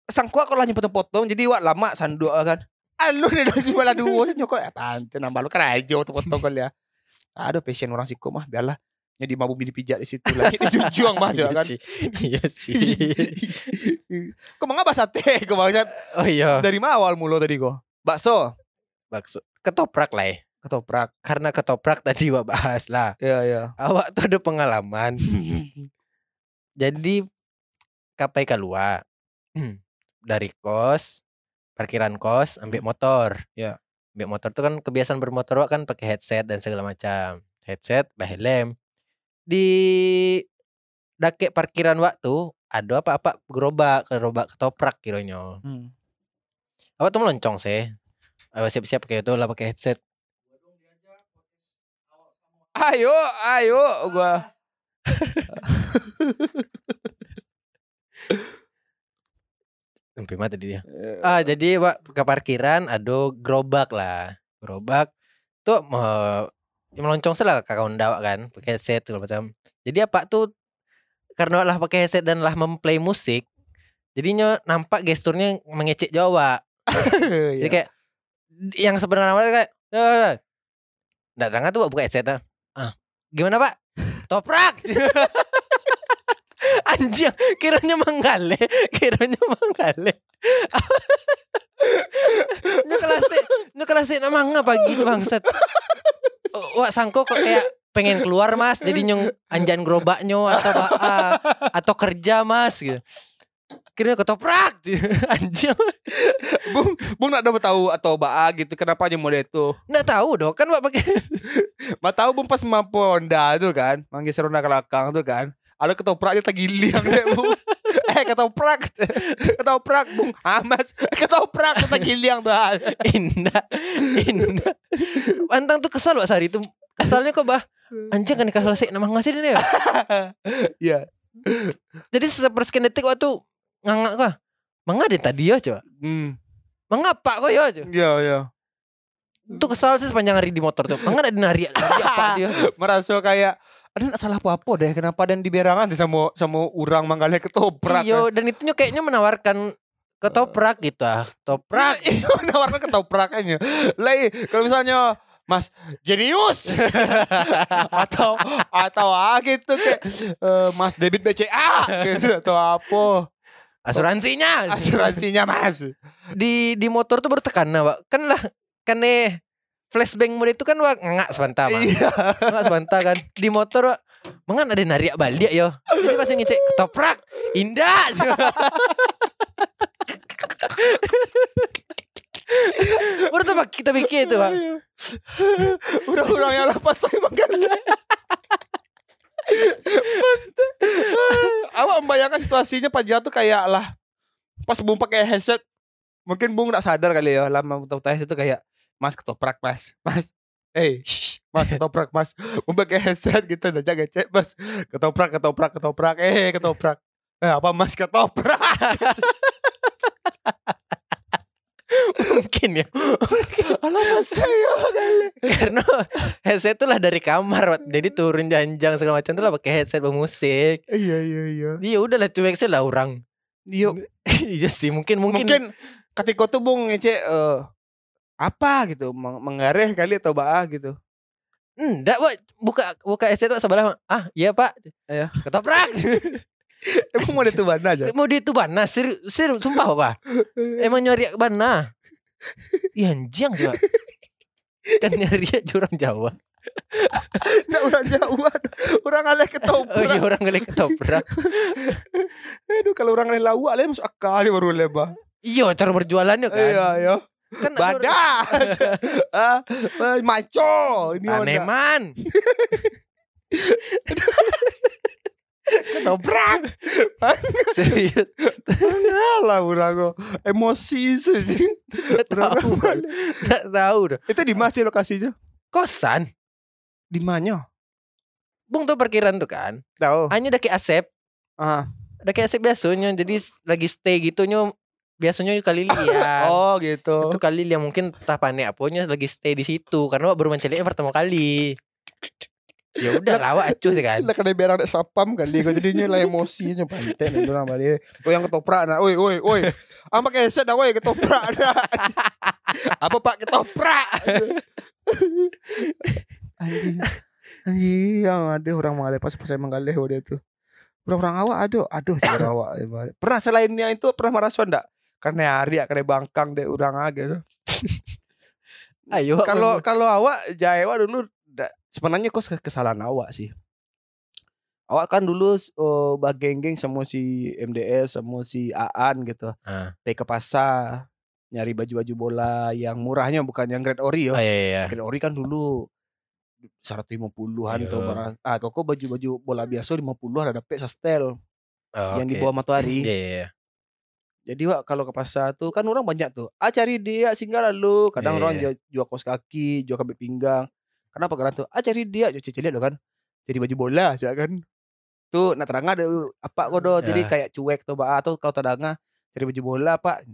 B: sangkuak kalau hanya potong-potong jadi wak lama sanduk kan. Alu dia dah nyebalah dua saja kok. Apaan tu nambah lu kan aja tu potong kali ya. Aduh, passion orang siko mah biarlah. Jadi mabuk dipijat di situ lah. Ini jujuang mah [LAUGHS]
A: Iya
B: juga kan.
A: sih. Iya sih.
B: Kau mengapa sate? Kau maksud
A: Oh iya.
B: dari mana awal mula tadi kau? Bakso,
A: Bakso. Ketoprak lah ya.
B: ketoprak.
A: Karena ketoprak tadi wak bahas lah.
B: Iya, iya.
A: Awak tuh ada pengalaman. [LAUGHS] Jadi kapai keluar dari kos, parkiran kos, ambil motor.
B: Ya.
A: Ambil motor tuh kan kebiasaan bermotor wak kan pakai headset dan segala macam. Headset, bah helm. Di dake parkiran waktu ada apa-apa gerobak, gerobak ketoprak kiranya.
B: Hmm.
A: Awak tuh meloncong sih. Awak siap-siap kayak itu lah pakai headset.
B: Ayo, ayo gua. [LAUGHS]
A: Sampai mati dia. Ah jadi Pak ke parkiran ada gerobak lah. Gerobak tuh eh, meloncong salah kakak Honda Wak, kan pakai headset segala macam. Jadi apa tuh karena lah pakai headset dan lah memplay musik jadinya nampak gesturnya mengecek Jawa. [LAUGHS] Jadi kayak yang sebenarnya kayak Nggak terang tuh buka headset ah. Gimana Pak? [LAUGHS] Toprak. [LAUGHS] Anjing, kiranya menggale, kiranya menggale. Nyo kelas nyo kelas nama nggak pagi itu bangsat. Wah sangko kok kayak pengen keluar mas jadi nyong anjan gerobaknya atau ah, atau kerja mas gitu. Kira ketoprak [LAUGHS] anjing.
B: Bung, Bung nak dapat tahu atau baa gitu kenapa aja model itu.
A: Nggak tahu dong kan Pak pakai [LAUGHS]
B: Mak tahu Bung pas mampu Honda tuh kan, manggil serona ke belakang tuh kan. Ada ketopraknya tagiling [LAUGHS] deh Bung. Eh ketoprak, ketoprak Bung. Ah mas, ketoprak tagiling tuh.
A: indah indah. Antang tuh kesal Pak Sari itu kesalnya kok bah anjing kan kesal sih nama ngasih dia. ya?
B: Iya.
A: Jadi sepersekian detik waktu ngangak kok. Mangga deh tadi ya coba.
B: Hmm.
A: Mengapa kok ya coba.
B: Iya, iya.
A: Itu kesal sih sepanjang hari di motor tuh. Mangga ada nari nari apa dia. [LAUGHS]
B: Merasa kayak ada salah apa-apa deh kenapa dan di berangan tuh sama sama orang manggalnya ketoprak.
A: Iyo dan itu kayaknya menawarkan ketoprak gitu ah. Toprak. [LAUGHS]
B: Iya menawarkan ketoprakannya. Lah iya, kalau misalnya Mas jenius [LAUGHS] atau atau ah gitu kayak eh, Mas debit BCA gitu atau apa
A: Asuransinya.
B: asuransinya Mas.
A: Di di motor tuh bertekan nah, Pak. Kan lah kan eh flashbang mode itu kan wah ngak sebentar Pak.
B: Iya.
A: Ngak sebentar kan. Di motor Pak. Mangan ada nariak balik yo. Jadi pas ngecek ketoprak indah. [LAUGHS] Baru tuh kita bikin itu Pak.
B: Orang-orang yang lepas saya manggalnya. Awak membayangkan situasinya Pak jatuh kayak lah pas Bung pakai headset mungkin Bung nggak sadar kali ya lama tahu headset itu kayak Mas ketoprak Mas. Mas eh shh, Mas ketoprak Mas. Bung pakai headset gitu dan jaga cek Mas. Ketoprak ketoprak ketoprak eh ketoprak. Eh apa Mas ketoprak?
A: Mungkin ya.
B: alamak saya
A: Karena headset itu lah dari kamar. Jadi turun janjang segala macam tuh lah pakai headset bermusik.
B: iya iya iya.
A: Iya udahlah cuek sih lah orang.
B: Iya. [LAUGHS]
A: Iya sih mungkin mungkin,
B: mungkin ketika tuh Bung ngecek eh, apa gitu meng- mengareh kali atau bah gitu?
A: Enggak Pak buka buka headset Pak sebelah ah iya Pak.
B: Iya.
A: ketoprak. [LAUGHS]
B: Emang mau itu mana aja?
A: Mau dia itu bana? Sir sir sumpah Pak emang nyari bana? [LAUGHS] Iya anjing coba kan nyari jurang Jawa. [LAUGHS]
B: Nggak orang Jawa. Orang aleh
A: oh iya
B: ketoprak
A: orang ngelik ketoprak.
B: Aduh kalau orang aleh lawak aleh masuk akal baru lebah
A: iya cara berjualannya kan.
B: Iya iya
A: Kan ada orang-
B: Badak. [LAUGHS] Ah, ah, maco. Ini
A: Aneh
B: udah.
A: man. [LAUGHS]
B: Ketoprak. [LAUGHS]
A: Serius.
B: Alah urang kok. Emosi saja.
A: Tahu. Nggak tahu dah.
B: Itu di mana sih lokasinya?
A: Kosan.
B: Di mana?
A: Bung tuh parkiran tuh kan.
B: Tahu.
A: Hanya daki asep.
B: Ah.
A: Daki asep biasanya. Jadi lagi stay gitu nyo. Biasanya kali lihat. [LAUGHS]
B: Oh gitu.
A: Itu kali yang mungkin tak panik apanya lagi stay di situ karena baru menceliknya pertama kali. Ya udah lawak acuh sih kan.
B: Lah kena biar ada sapam kali kau jadinya lah emosinya pantai nih orang balik. Oh yang ketoprak nah. Oi oi oi. Ama keset dah oi ketoprak dah. [LAUGHS] Apa Pak ketoprak? Anjing. Anjing yang ada orang mengalih pas pas saya mengalih waktu itu. Orang-orang awak aduh aduh sih orang awak. [COUGHS] Pernah selainnya itu pernah merasa ndak? Karena hari ya karena bangkang deh orang aja tuh. [LAUGHS]
A: Ayo.
B: Kalau kalau awak Jawa dulu sebenarnya kok kes- kesalahan awak sih. Awak kan dulu oh, bageng-geng sama si MDS sama si Aan gitu.
A: Ah.
B: Pergi ke pasar nyari baju-baju bola yang murahnya bukan yang grade ori yo.
A: Oh iya iya.
B: Grade ori kan dulu 150-an
A: Iya.
B: tuh barang. Ah, kok baju-baju bola biasa 50 ada dapet sastel
A: Oh,
B: yang di
A: oke.
B: bawah matahari.
A: Iya iya. iya.
B: Jadi wak kalau ke pasar tuh kan orang banyak tuh. Ah cari dia singgah lalu. Kadang
A: Iya,
B: orang
A: iya.
B: jual, jual kaos kaki, jual kabel pinggang. Kenapa karena tuh? Ah cari dia, cuci lihat kan. Jadi baju bola, ya kan. Tuh nak terang ada apa kok do. Jadi
A: Ya.
B: kayak cuek tuh Pak. atau kalau tadanga cari baju bola Pak.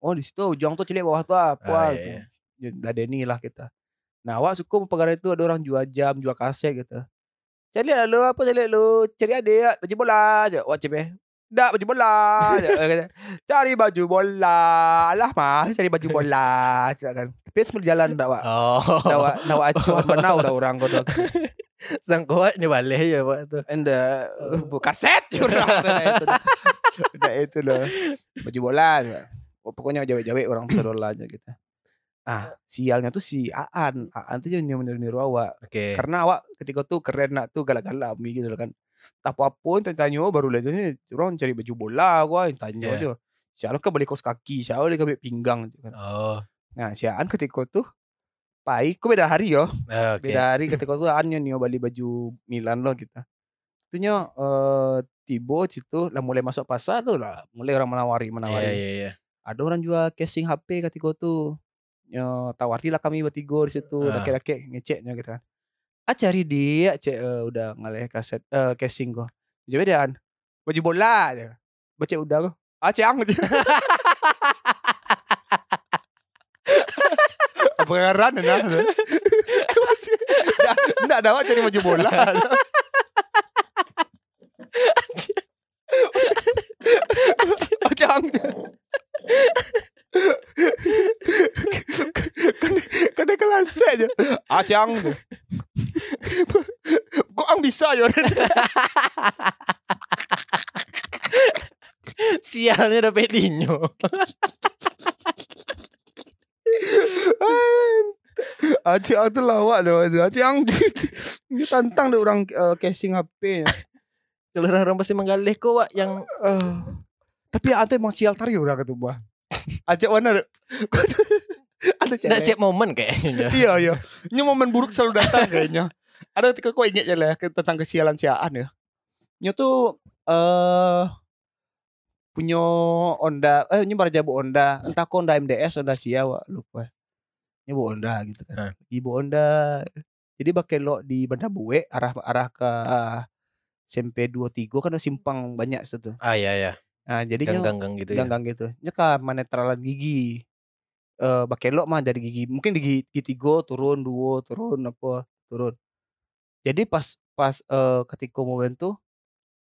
B: Oh di situ ujung tuh cilik bawah tuh apa
A: Ah,
B: gitu.
A: iya,
B: Ya, lah kita. Nah, awak suka mempengaruhi itu ada orang jual jam, jual kaset gitu. Cari lalu apa cari lu? Cari ada baju bola aja. Wah cepet. Dak baju bola. cari baju bola. Alah mah cari baju bola. Cakap kan. Tapi semua jalan dak wak.
A: Oh.
B: Dak wak, dak wak acuan benau dah orang kau dah. [LAUGHS]
A: Sang kuat ni balik ya Pak tuh.
B: Anda uh, kaset orang [LAUGHS] dah itu. dah. Itu loh. Baju bola. Oh, pokoknya jawab-jawab orang besar aja gitu. Ah, sialnya tuh si Aan. Aan tuh yang niru-niru awak.
A: Oke.
B: Karena awak ketika tuh keren nak tuh galak-galak gitu loh kan. Tak apa-apa yang tanya baru lihat ni orang cari baju bola gua yang tanya
A: Yeah.
B: dia. Siapa ke balik kaos kaki, siapa lagi balik pinggang gitu kan.
A: Oh.
B: Nah, si Aan ketika tuh pai, kau beda hari yo.
A: Oke.
B: Beda hari ketika tuh Aan nyo balik baju Milan loh kita. Itunya eh tibo situ lah mulai masuk pasar tuh lah mulai orang menawari
A: Iya
B: menawari.
A: iya iya.
B: Ada orang jual casing HP ketika tuh. Yo, tawari lah kami bertiga di situ,
A: Ah.
B: laki-laki ngeceknya gitu kan. Ah cari dia, cek eh, udah ngalih kaset eh casing kok. Jadi dia an baju bola aja. Baca udah kok. Ah cang. [LAUGHS] Apa karan nah. Enggak ada cari baju bola. Ah cang. Kena kelas aja. Ah cang. [LAUGHS] Kok ang bisa ya? [LAUGHS]
A: Sialnya udah pedinyo. [LAUGHS]
B: Aceh tu lawak dah tu. Aceh ang dia tantang dia orang uh, casing HP.
A: Kalau orang-orang pasti menggalih kok Wak yang
B: Uh, tapi ante emang sial tari orang buah. Aceh warna ada cewek.
A: siap momen kayaknya. [LAUGHS]
B: Iya iya. Ini momen buruk selalu datang kayaknya. [LAUGHS] Ada ketika kau ingat ya lah tentang kesialan siaan ya. Nya tuh eh punya Honda eh ini baru jabu Honda entah kau Honda MDS Honda Sia wak lupa. Ini bu Honda gitu kan.
A: Hah.
B: Ibu Honda. Jadi pakai lo di Banda Bue arah arah ke SMP 23 kan ada simpang banyak situ.
A: Ah iya iya.
B: Nah,
A: Gang-gang gitu ya.
B: ganggang gitu. Nyeka manetralan gigi. Eh bakelok mah dari gigi mungkin di gigi, gigi tiga turun dua turun apa turun. Jadi pas pas eh ketika momen tuh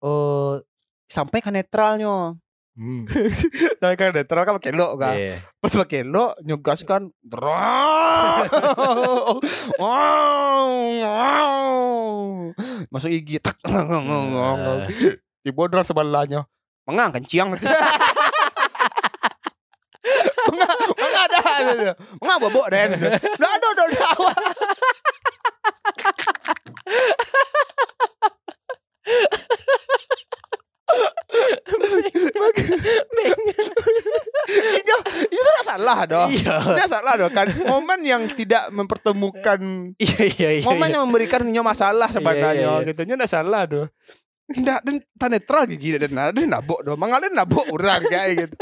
B: eh sampai ke netralnya.
A: Hmm. [LAUGHS]
B: Sampai ke netral kan pakai lo kan.
A: Iya.
B: Pas pakai lo nyegas kan. Masuk gigi. tak. Tiba orang sebelahnya. Mengang kencing. Mengang, Mengang bobok dan. Dah ada dah dah. Itu salah dong.
A: Iya.
B: Salah dong kan. Momen yang tidak mempertemukan
A: Iya iya iya.
B: momen
A: iya.
B: yang memberikan nyo masalah sebenarnya
A: iya, iya.
B: gitu. Nyo salah dong. Ndak dan tak netral gigi dan ada nabok dong. Mangalnya nabok orang kayak gitu.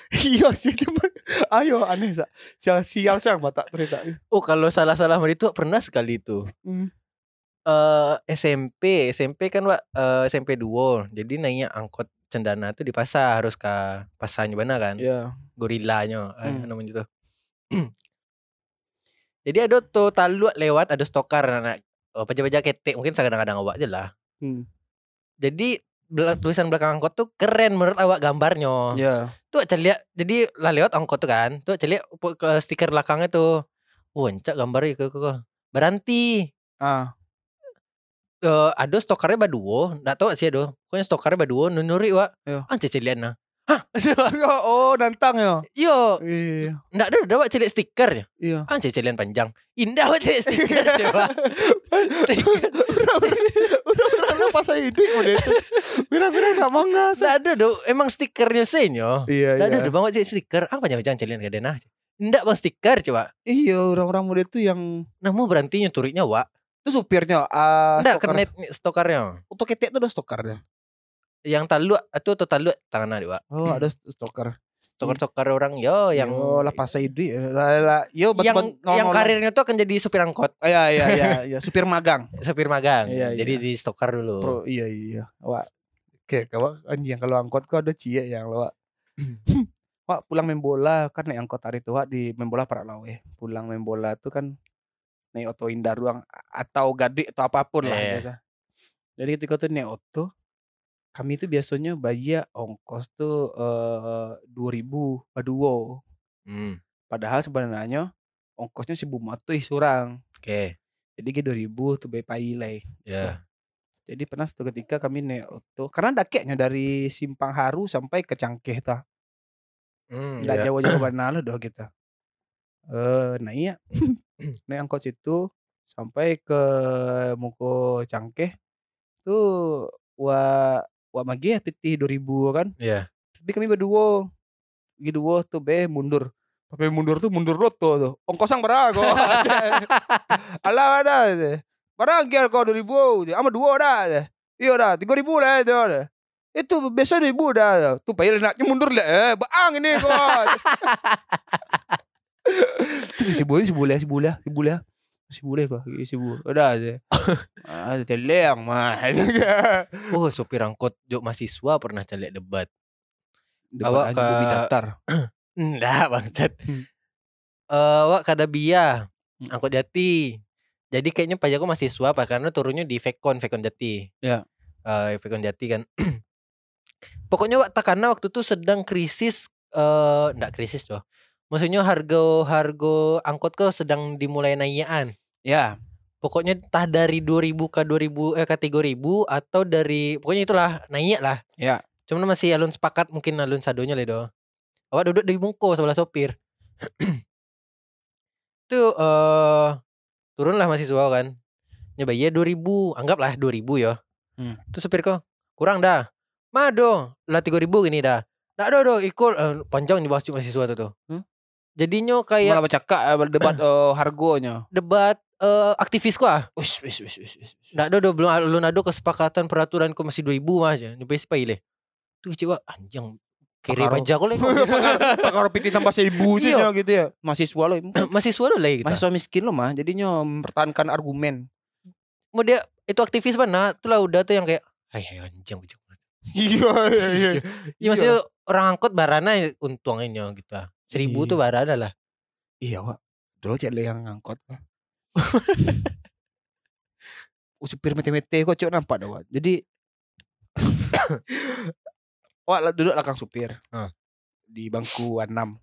B: [LAUGHS] Iya sih teman. Ayo aneh sa. Sial sial sang mata cerita.
A: Oh kalau salah-salah sama itu pernah sekali itu.
B: Hmm.
A: eh SMP, SMP kan Wak, eh, SMP duo. Jadi naiknya angkot cendana tuh di pasar harus ke pasarnya mana kan?
B: Iya.
A: Gorilanya eh,
B: Hmm.
A: namanya tuh. [CLEARS THROAT] Jadi ada tuh talu lewat ada stokar anak oh, pajak-pajak ketek mungkin kadang-kadang awak aja lah.
B: Hmm.
A: Jadi tulisan belakang angkot tuh keren menurut awak gambarnya.
B: Iya.
A: Tuh aja lihat jadi lah lewat angkot tuh kan. Tuh aja lihat ke stiker belakangnya tuh. Wah, encak gambarnya ke ke Berhenti.
B: Ah.
A: eh ada stokarnya baduo, nggak tahu sih ada. Pokoknya stokarnya baduo, nunuri wa.
B: Iya.
A: Anca celian nah. Hah? [LAUGHS]
B: oh, nantang ya.
A: Yo,
B: Iya.
A: nggak ada wa celik stiker ya.
B: Iya.
A: Anca celian panjang. Indah wa celik stiker coba. [LAUGHS] stiker.
B: Udah udah pas saya ide udah itu. Mira-mira enggak mangas.
A: Nggak ada do, emang stikernya senyo.
B: Iya,
A: Nggak ada
B: iya.
A: do bang wa celik stiker. Ah panjang-panjang celian gak ada nah. Nggak bang stiker coba.
B: Iya, orang-orang muda itu yang
A: Nah mau berhenti nyuturiknya wa.
B: itu supirnya ah
A: Nggak
B: stokar.
A: kenet stokarnya.
B: Untuk ketek itu ada stokarnya.
A: Yang talu atau atau talu tangan wa.
B: Oh, ada stokar.
A: Stokar-stokar orang yo yang
B: yo lah pas saya ide. Lah lah, yo bet-
A: yang
B: bet-
A: yang
B: nol-nol.
A: karirnya tuh akan jadi supir angkot.
B: Ah, Iya iya iya, iya, [LAUGHS] supir magang.
A: supir magang.
B: Iya,
A: Jadi
B: iya.
A: di stokar dulu.
B: Pro, iya iya. Wah. Oke, kawan anjing kalau angkot kok ada cie yang lo. Wak. [CLEARS THROAT] [CLEARS THROAT] Wak pulang main bola kan naik angkot hari itu Wak di main bola para lawe. Pulang main bola tuh kan naik oto Indah ruang atau Gade atau apa pun lah
A: Iya.
B: gitu. Jadi ketika tuh naik oto kami tuh biasanya bayar ongkos tuh eh dua ribu baduo.
A: Hmm,
B: Padahal sebenarnya ongkosnya si Bumatuh surang.
A: Oke.
B: Jadi ke dua ribu tuh bayar pailai.
A: Ya.
B: Jadi pernah suatu ketika kami naik oto karena dakeknya dari Simpang Haru sampai ke Cangkeh ta.
A: Hmm,
B: Nggak
A: ya.
B: jauh-jauh mana doh kita. Eh [COUGHS] naik ya. naik angkot situ sampai ke Muko Cangkeh tuh wa wa magi pitih 2000 kan.
A: Iya.
B: Tapi kami berdua. Berdua tuh be mundur. Tapi mundur tuh mundur roto tuh. Ongkosang berapa kok. [LAUGHS] Alah ada. Barang kia kau 2000. Ama dua dah. Iya dah 3000 lah itu. Itu biasa 2000 dah. Tuh payah naknya mundur lah. Eh, baang ini kok. Itu si boleh si boleh si boleh si boleh si boleh kok si boleh udah aja [LAUGHS] ah teleng mah [LAUGHS]
A: Oh, supir angkot jok mahasiswa pernah celek debat.
B: Awak
A: Awak
B: ke daftar
A: Enggak, [CLEARS THROAT] bangsat.
B: Hmm.
A: Eh, wak kada bia angkot Jati. Jadi kayaknya pajakku mahasiswa apa karena turunnya di Vekon, Vekon Jati.
B: Ya.
A: Eh, Vekon Jati kan. [CLEARS THROAT] Pokoknya wak karena waktu itu sedang krisis eh enggak krisis loh. Maksudnya harga harga angkot kau sedang dimulai naikan.
B: Ya
A: Pokoknya entah dari 2000 ke 2000 eh ke 3000 atau dari pokoknya itulah naik lah.
B: Ya.
A: Cuman masih alun sepakat mungkin alun sadonya lah do. Awak duduk di bungku sebelah sopir. [CLEARS THROAT] Tuh eh turun lah mahasiswa kan. Nyoba iya 2000, anggaplah 2000 ya.
B: Hmm.
A: Tuh sopir kok kurang dah. Mado, lah 3000 gini dah. Nggak ada do ikut eh, panjang dibahas mahasiswa tuh tuh.
B: Hmm?
A: Jadinya kayak
B: malah bercakap eh, debat [CLEARS THROAT] eh, hargonya
A: debat eh, aktivis kok ah.
B: wis wis wis wis
A: ada do belum belum ada kesepakatan peraturan kok masih 2000 mah aja. Nyoba siapa ile. Tuh coba anjing kiri pajak kok lagi.
B: pakar piti tambah seribu
A: Iya.
B: aja gitu ya mahasiswa lo [CLEARS THROAT]
A: mahasiswa lo lagi kita.
B: mahasiswa miskin lo mah jadinya mempertahankan argumen
A: Mau dia itu aktivis mana? Tuh lah udah tuh yang kayak hai hai anjing pajak.
B: iya iya iya [LAUGHS]
A: Iya maksudnya orang angkot barana untungnya gitu. ah. Seribu
B: Iya.
A: tuh barana lah.
B: iya wak dulu cek yang ngangkot Wak. Oh, [LAUGHS] supir mete-mete kok cok nampak dah wak. Jadi [COUGHS] wak duduk belakang supir.
A: Ah.
B: di bangku enam.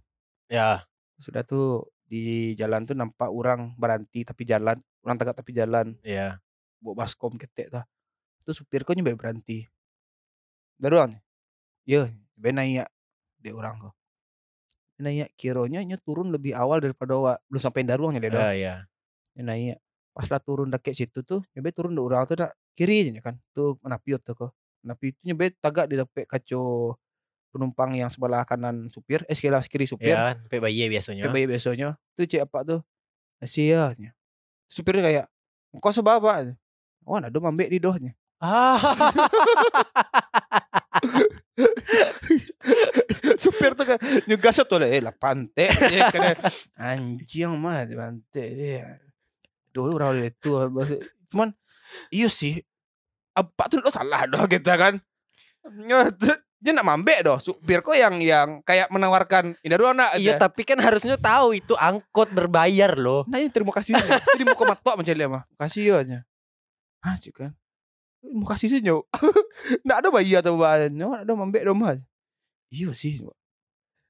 A: Ya.
B: sudah tuh di jalan tuh nampak orang berhenti tapi jalan orang tegak tapi jalan.
A: Iya.
B: bawa baskom ketek tah tuh supir kau nyoba berhenti dah doang yo ben naik dia orang kau. Naik kironya nya turun lebih awal daripada wa belum sampai daruangnya dia
A: Ya, ya.
B: Naik pas lah turun dekat situ tuh nyoba turun di orang tuh dah kiri aja kan tuh menapiot tuh kau menapi itu nyoba tagak di dekat kaco penumpang yang sebelah kanan supir, eh sebelah kiri supir.
A: Ya, sampai bayi biasanya.
B: Sampai bayi biasanya. Tuh cek apa tuh? Ya. nya. Supirnya kayak, kau sebab apa? Wah, ada mambek di dohnya.
A: Ah. [LAUGHS]
B: supir tuh kayak nyugas tuh eh lah pante ya kan anjing mah di doh orang itu cuman iya sih. Apa tuh lo salah doh [LAUGHS] gitu kan. Dia nak mambek doh supir kok yang yang kayak menawarkan ini dulu anak
A: Iya, tapi kan harusnya tahu itu angkot berbayar loh.
B: nah ya terima kasih jadi mau macam dia mah kasih ya aja. Ah juga mau kasih sih nyok [LAUGHS] nggak ada bayi atau bahan nyok ada mambek dong mah iya sih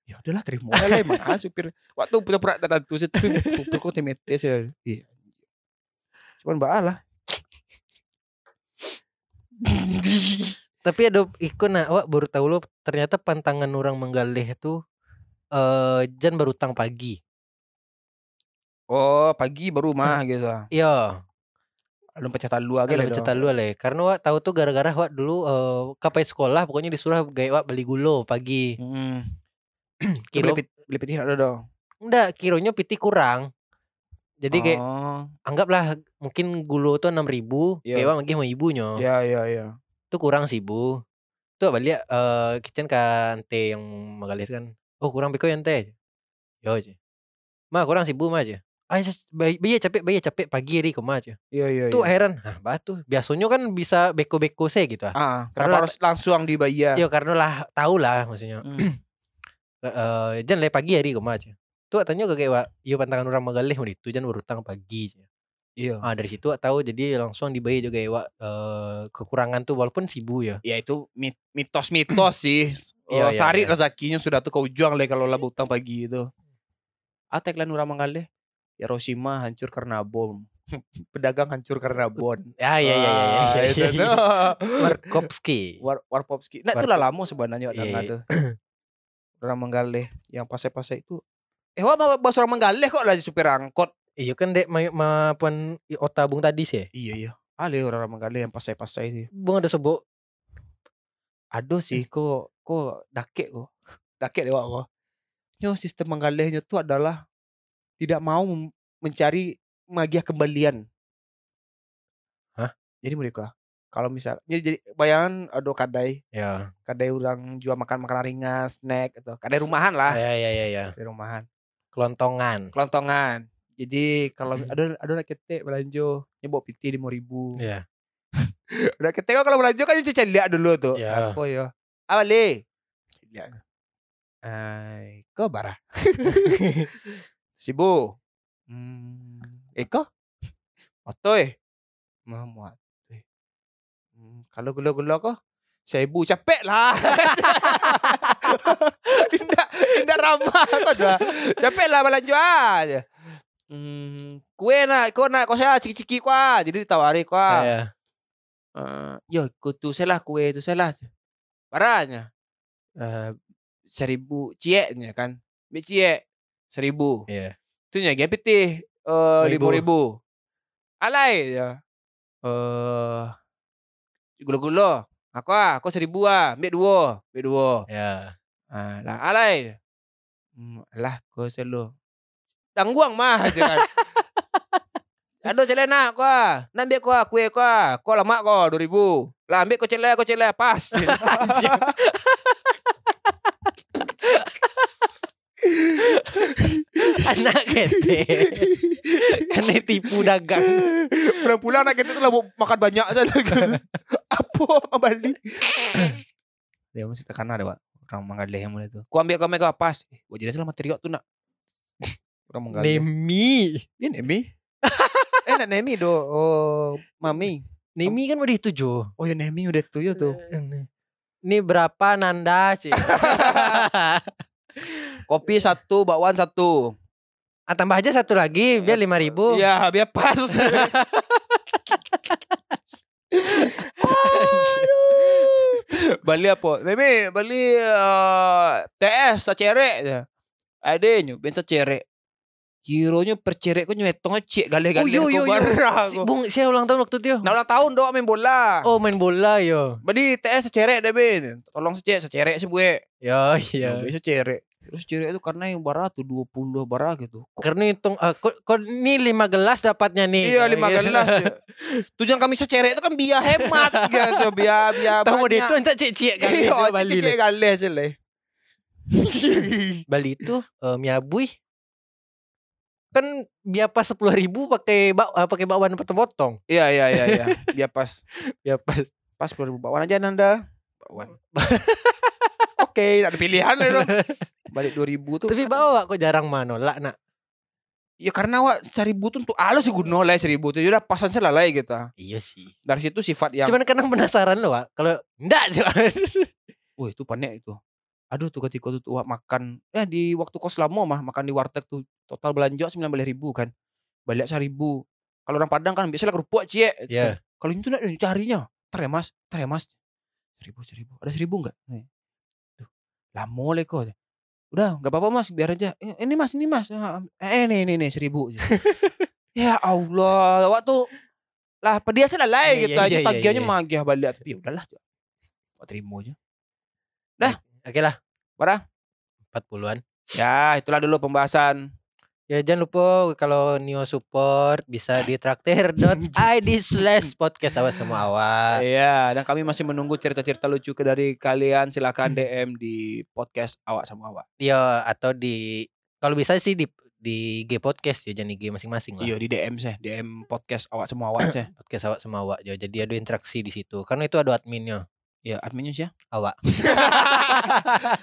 B: ya udahlah terima lah emang. Ah, supir waktu pura-pura datang tuh supir kok temete sih iya cuman mbak lah
A: Tapi ada ikon nah, wak baru tahu lo ternyata pantangan orang menggalih itu eh jan berutang pagi.
B: oh pagi baru mah gitu
A: Iya,
B: lu pecah talu aja lah
A: cerita lu le. Karena wak tahu tuh gara-gara wak dulu eh kapai sekolah pokoknya disuruh gaya wak beli gulo pagi.
B: hmm. [CLEARS THROAT]
A: Kilo
B: beli, pit- beli piti ada dong
A: enggak, kilonya piti kurang. Jadi kayak
B: oh.
A: anggaplah mungkin gulo tuh enam ribu,
B: Iya.
A: kayak lagi sama ibunya.
B: ya ya ya
A: Itu kurang sih bu. Tuh balik eh kitchen kan teh yang magalis kan. Oh kurang piko yang teh. Yo aja. Ma kurang sih bu mah aja. Ah, bayi bayi capek bayi capek pagi hari ke mana aja.
B: iya iya
A: Tuh
B: iya.
A: heran. Ah, batu. Biasanya kan bisa beko-beko saya gitu ah.
B: ah
A: Karena
B: harus langsung dibayar
A: Iya karena lah tahu lah maksudnya.
B: Hmm. [CLEARS THROAT]
A: Eh jan le pagi hari ke mana aja. Tuh tanya ke kayak iya pantangan orang magalih mau itu jan berutang pagi
B: iya
A: Ah dari situ tahu jadi langsung dibayar juga ya eh, kekurangan tuh walaupun sibu ya.
B: ya itu mit- mitos-mitos sih. [CLEARS THROAT]
A: Iya,
B: Oh,
A: iya,
B: sari
A: iya.
B: rezekinya sudah tuh kau juang le kalau [CLEARS THROAT] lah utang pagi itu. Ah tagline orang Manggale. Hiroshima hancur karena bom. [LAUGHS] Pedagang hancur karena bon.
A: Ya ya ya ya ya.
B: Ah,
A: ya, ya, ya. [LAUGHS] Warkopski.
B: War Warpopski. Nah, itu lah lama sebenarnya ada
A: iya.
B: tuh. [CLEARS THROAT] Orang Manggale yang pasai-pasai itu. Eh, wah mau bahas orang Manggale kok lagi supir angkot.
A: Iya kan dek ma, ma puan i- ota bung tadi sih.
B: Iya iya. Ale orang Manggale yang pasai-pasai sih.
A: Bung ada sebut
B: Aduh sih kok kok dakek kok. [LAUGHS] Dakek dewa kok. Nyo sistem menggalihnya itu adalah tidak mau mencari magiah kembalian.
A: Hah?
B: Jadi mereka kalau misal jadi, jadi bayangan aduh kadai,
A: ya.
B: kadai orang jual makan makanan ringan, snack atau kadai rumahan lah,
A: Ya ya ya ya.
B: kadai rumahan,
A: Kelontongan.
B: kelontongan. Jadi kalau ada ada anak ketek belanja nyebok piti lima ribu. [LAUGHS]
A: Ya.
B: Udah ketek kalau belanja kan cuci lihat dulu tuh.
A: Ya.
B: Apa ya? Awale. Lihat. Ay, kau bara. [LAUGHS] Sibu. Hmm, Eko? Otoy. Mamuat. Hmm, kalau gula-gula kok Seribu capek lah. [LAUGHS] Indah, indah ramah [LAUGHS] kau dah. Capek lah belanja aja. Hmm, kue nak, kau nak, kau saya ciki-ciki kuah. Jadi ditawari kuah.
A: Ya.
B: Eh, yo kutu salah kue itu salah parahnya eh seribu cieknya kan Mie ciek seribu
A: Ya.
B: itu nya GPT eh
A: Ribu.
B: lima ribu alai ya eh gula-gula aku ah aku seribu ah ambil dua ambil dua
A: Ya.
B: ah lah alai hmm, lah kau selalu tangguang mah [LAUGHS] aja kan Aduh celana nak kau ah. Nak ambil kau ah, kue kau ah. Kau lama kau 2000. Lah ambil kau celana kau celana pas. [LAUGHS] [LAUGHS]
A: Anak kete. Karena tipu dagang.
B: Pulang-pulang nak kita tu lah makan banyak aja Apa Bali? [LAUGHS] Dia masih tekan ada, Pak. Orang Mangaleh yang mulai tu. Kau ambil kau kau pas. Eh, Wah jadi salah material tu nak. Orang Mangaleh.
A: Nemi.
B: Ini Nemi. eh nak Nemi do. Oh, Mami.
A: Nemi kan udah tujuh.
B: Oh ya Nemi udah tu ya [LAUGHS] tuh.
A: Ini berapa Nanda sih? [LAUGHS]
B: Kopi satu, bakwan satu.
A: ah, tambah aja satu lagi biar lima ribu.
B: Iya, biar pas. Bali apa? Nemi, Bali uh, TS secerek je. Ada nyu ben secerek. Kironya percerek ko nyetong cek gale-gale
A: Oh yo yo
B: ko
A: yo.
B: barang
A: Si, bung saya ulang tahun waktu itu.
B: Nah ulang tahun doa main bola.
A: Oh main bola yo.
B: Badi TS secerek deh Ben. Tolong secerek sih gue.
A: Yo
B: Ya.
A: iya.
B: Bisa cerek. Terus cerek itu karena yang bara tuh 20 bara gitu. Kok
A: Karena hitung ah, kok, kok ini lima gelas dapatnya nih.
B: Iya lima
A: Gitu.
B: gelas. ya. Tujuan kami secerek itu kan biar hemat [LAUGHS] gitu, biar biar
A: Tahu dia itu encak cek-cek kan
B: Iya, cek gale sih le.
A: Bali itu eh, miabui kan biar pas sepuluh ribu pakai bak eh, pakai bakwan potong-potong.
B: Iya iya iya iya. Biar pas [LAUGHS]
A: Ya pas
B: pas 2000 bakwan aja Nanda. Bakwan. [LAUGHS] Oke, ada pilihan lah dong. Balik 2000 tuh.
A: tapi bawa kok jarang manolak nak.
B: Ya karena wak seribu tuh untuk alus sih gunno lah seribu tuh udah pasan selalai gitu.
A: Iya sih.
B: Dari situ sifat yang
A: Cuman kadang penasaran loh, Wak. Kalau enggak cuman.
B: Wah itu panik itu. Aduh tuh ketika tuh wak makan ya di waktu kos lama mah makan di warteg tuh total belanja sembilan belas ribu kan. Balik seribu. Kalau orang Padang kan biasanya kerupuk cie.
A: Iya.
B: Kalau itu enggak carinya. Ntar ya mas, ntar ya mas. Seribu seribu. Ada seribu enggak? Nih. Tuh. Lama kok. Udah nggak apa-apa mas biar aja. "Eh, Ini mas ini mas. Ah, Eh ini ini nih seribu. [LAUGHS] ya Allah waktu lah dia selalai
A: Iya,
B: gitu
A: iya,
B: aja
A: iya,
B: tagihannya
A: iya.
B: magiah balik tapi udahlah Gua terima aja
A: Oke lah.
B: Berapa?
A: 40-an.
B: Ya, itulah dulu pembahasan.
A: Ya jangan lupa kalau Neo support bisa di traktir.id [LAUGHS] slash podcast awak semua awak.
B: Iya, dan kami masih menunggu cerita-cerita lucu ke dari kalian. Silakan DM di podcast awak sama awak.
A: Ya atau di kalau bisa sih di di G podcast ya jangan di G masing-masing lah.
B: Iya, di DM sih, DM podcast awak sama awak sih. [CLEARS THROAT]
A: Podcast awak sama awak ya. Jadi ada interaksi di situ. Karena itu ada adminnya
B: Ya, adminnya sih.
A: awak. [LAUGHS]